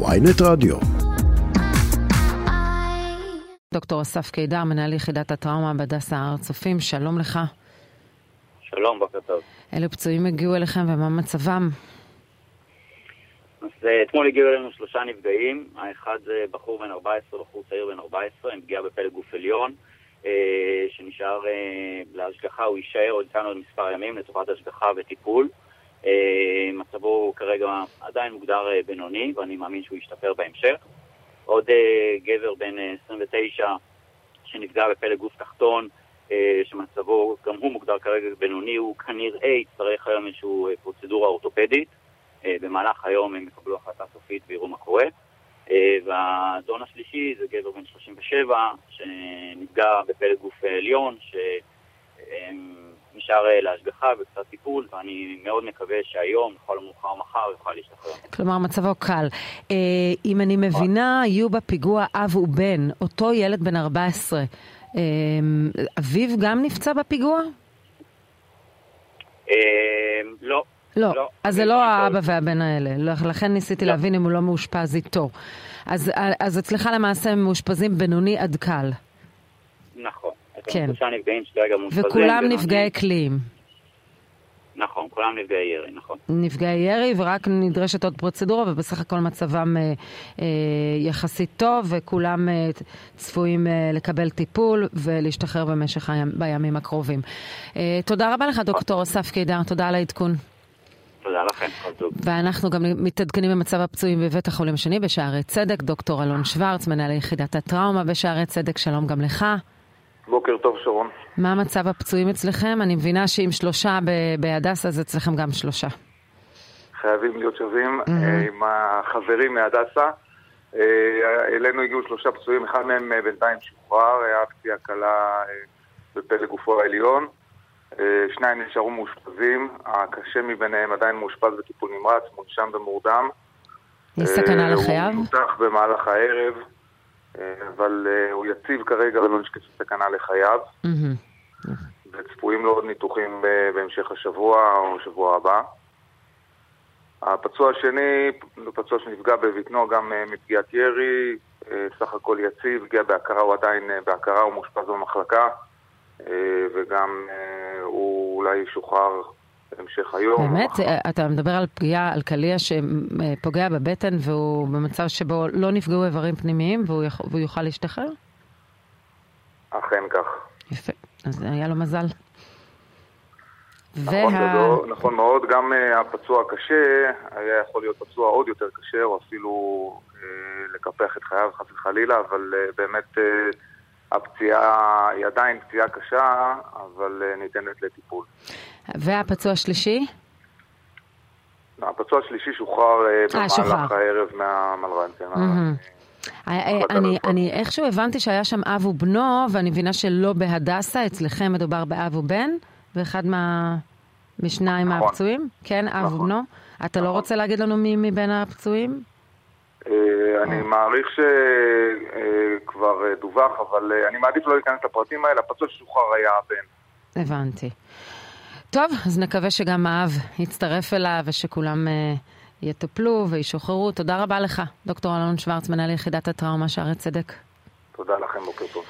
ויינט רדיו. דוקטור אסף קידר, מנהל יחידת הטראומה בהדסה הר הצופים, שלום לך. שלום, בוקר טוב. אילו פצועים הגיעו אליכם ומה מצבם? אז אה, אתמול הגיעו אלינו שלושה נפגעים, האחד זה בחור בן 14, בחור צעיר בן 14, עם פגיעה בפלג גוף עליון, אה, שנשאר אה, להשגחה, הוא יישאר עוד איתנו עוד מספר ימים לטובת השגחה וטיפול. מצבו כרגע עדיין מוגדר בינוני, ואני מאמין שהוא ישתפר בהמשך. עוד גבר בן 29 שנפגע בפלג גוף תחתון, שמצבו גם הוא מוגדר כרגע בינוני, הוא כנראה יצטרך היום איזושהי פרוצדורה אורתופדית. במהלך היום הם יקבלו החלטה סופית ויראו מה קורה. והאדון השלישי זה גבר בן 37 שנפגע בפלג גוף עליון, שנשאר להשגחה וקצת טיפול, ואני מאוד מקווה שהיום, לכל המאוחר מחר, יוכל להשתחרר. כלומר, מצבו קל. אם אני מבינה, היו בפיגוע אב ובן, אותו ילד בן 14. אביו גם נפצע בפיגוע? לא. לא, לא, אז זה לא האבא והבן האלה, לכן ניסיתי לא. להבין אם הוא לא מאושפז איתו. אז, אז אצלך למעשה הם מאושפזים בינוני עד קל. כן. וכולם נפגעי קליעים. נכון, כולם נפגעי ירי, נכון. נפגעי ירי, ורק נדרשת עוד פרוצדורה, ובסך הכל מצבם אה, אה, יחסית טוב, וכולם אה, צפויים אה, לקבל טיפול ולהשתחרר במשך הימ, בימים הקרובים. אה, תודה רבה לך, דוקטור אסף קידר, תודה על העדכון. תודה לכם, כל טוב. ואנחנו גם מתעדכנים במצב הפצועים בבית החולים השני בשערי צדק, דוקטור אלון שוורץ, מנהל יחידת הטראומה בשערי צדק, שלום גם לך. בוקר טוב, שרון. מה מצב הפצועים אצלכם? אני מבינה שאם שלושה בהדסה, אז אצלכם גם שלושה. חייבים להיות שווים mm-hmm. עם החברים מהדסה. אה, אלינו הגיעו שלושה פצועים, אחד מהם אה, בינתיים שוחרר, היה פציעה קלה בפלג גופו העליון. שניים נשארו מאושפזים, הקשה מביניהם עדיין מאושפז בטיפול נמרץ, מונשם במורדם. יש סכנה לחייו? הוא נותח במהלך הערב. אבל uh, הוא יציב כרגע ולא נשקף סכנה לחייו. וצפויים לו עוד ניתוחים בהמשך השבוע או שבוע הבא. הפצוע השני, פצוע שנפגע בבטנו גם מפגיעת ירי, סך הכל יציב, הגיע בהכרה, הוא עדיין בהכרה, הוא מאושפז במחלקה, וגם הוא אולי ישוחרר בהמשך היום. באמת? אתה מדבר על פגיעה, על קליע שפוגע בבטן והוא במצב שבו לא נפגעו איברים פנימיים והוא, יכ... והוא יוכל להשתחרר? אכן כך. יפה, אז היה לו מזל. נכון, וה... גדול, נכון מאוד, גם uh, הפצוע הקשה היה יכול להיות פצוע עוד יותר קשה, או אפילו uh, לקפח את חייו חס וחלילה, אבל uh, באמת uh, הפציעה היא עדיין פציעה קשה, אבל uh, ניתנת לטיפול. והפצוע השלישי? הפצוע השלישי שוחרר אה, במהלך הערב מהמלר"ן. כן. אה, אני, אני איכשהו הבנתי שהיה שם אב ובנו, ואני מבינה שלא בהדסה, אצלכם מדובר באב ובן, ואחד מה... משניים נכון. מהפצועים? כן, אב נכון. ובנו. אתה לא נכון. לא רוצה להגיד לנו מי מבין הפצועים? אני מעריך שכבר דווח, אבל אני מעדיף לא להיכנס לפרטים האלה. הפצוע ששוחרר היה הבן. הבנתי. טוב, אז נקווה שגם האב יצטרף אליו ושכולם uh, יטופלו וישוחררו. תודה רבה לך, דוקטור אלון שוורץ, מנהל יחידת הטראומה שערי צדק. תודה לכם, בוקר טוב.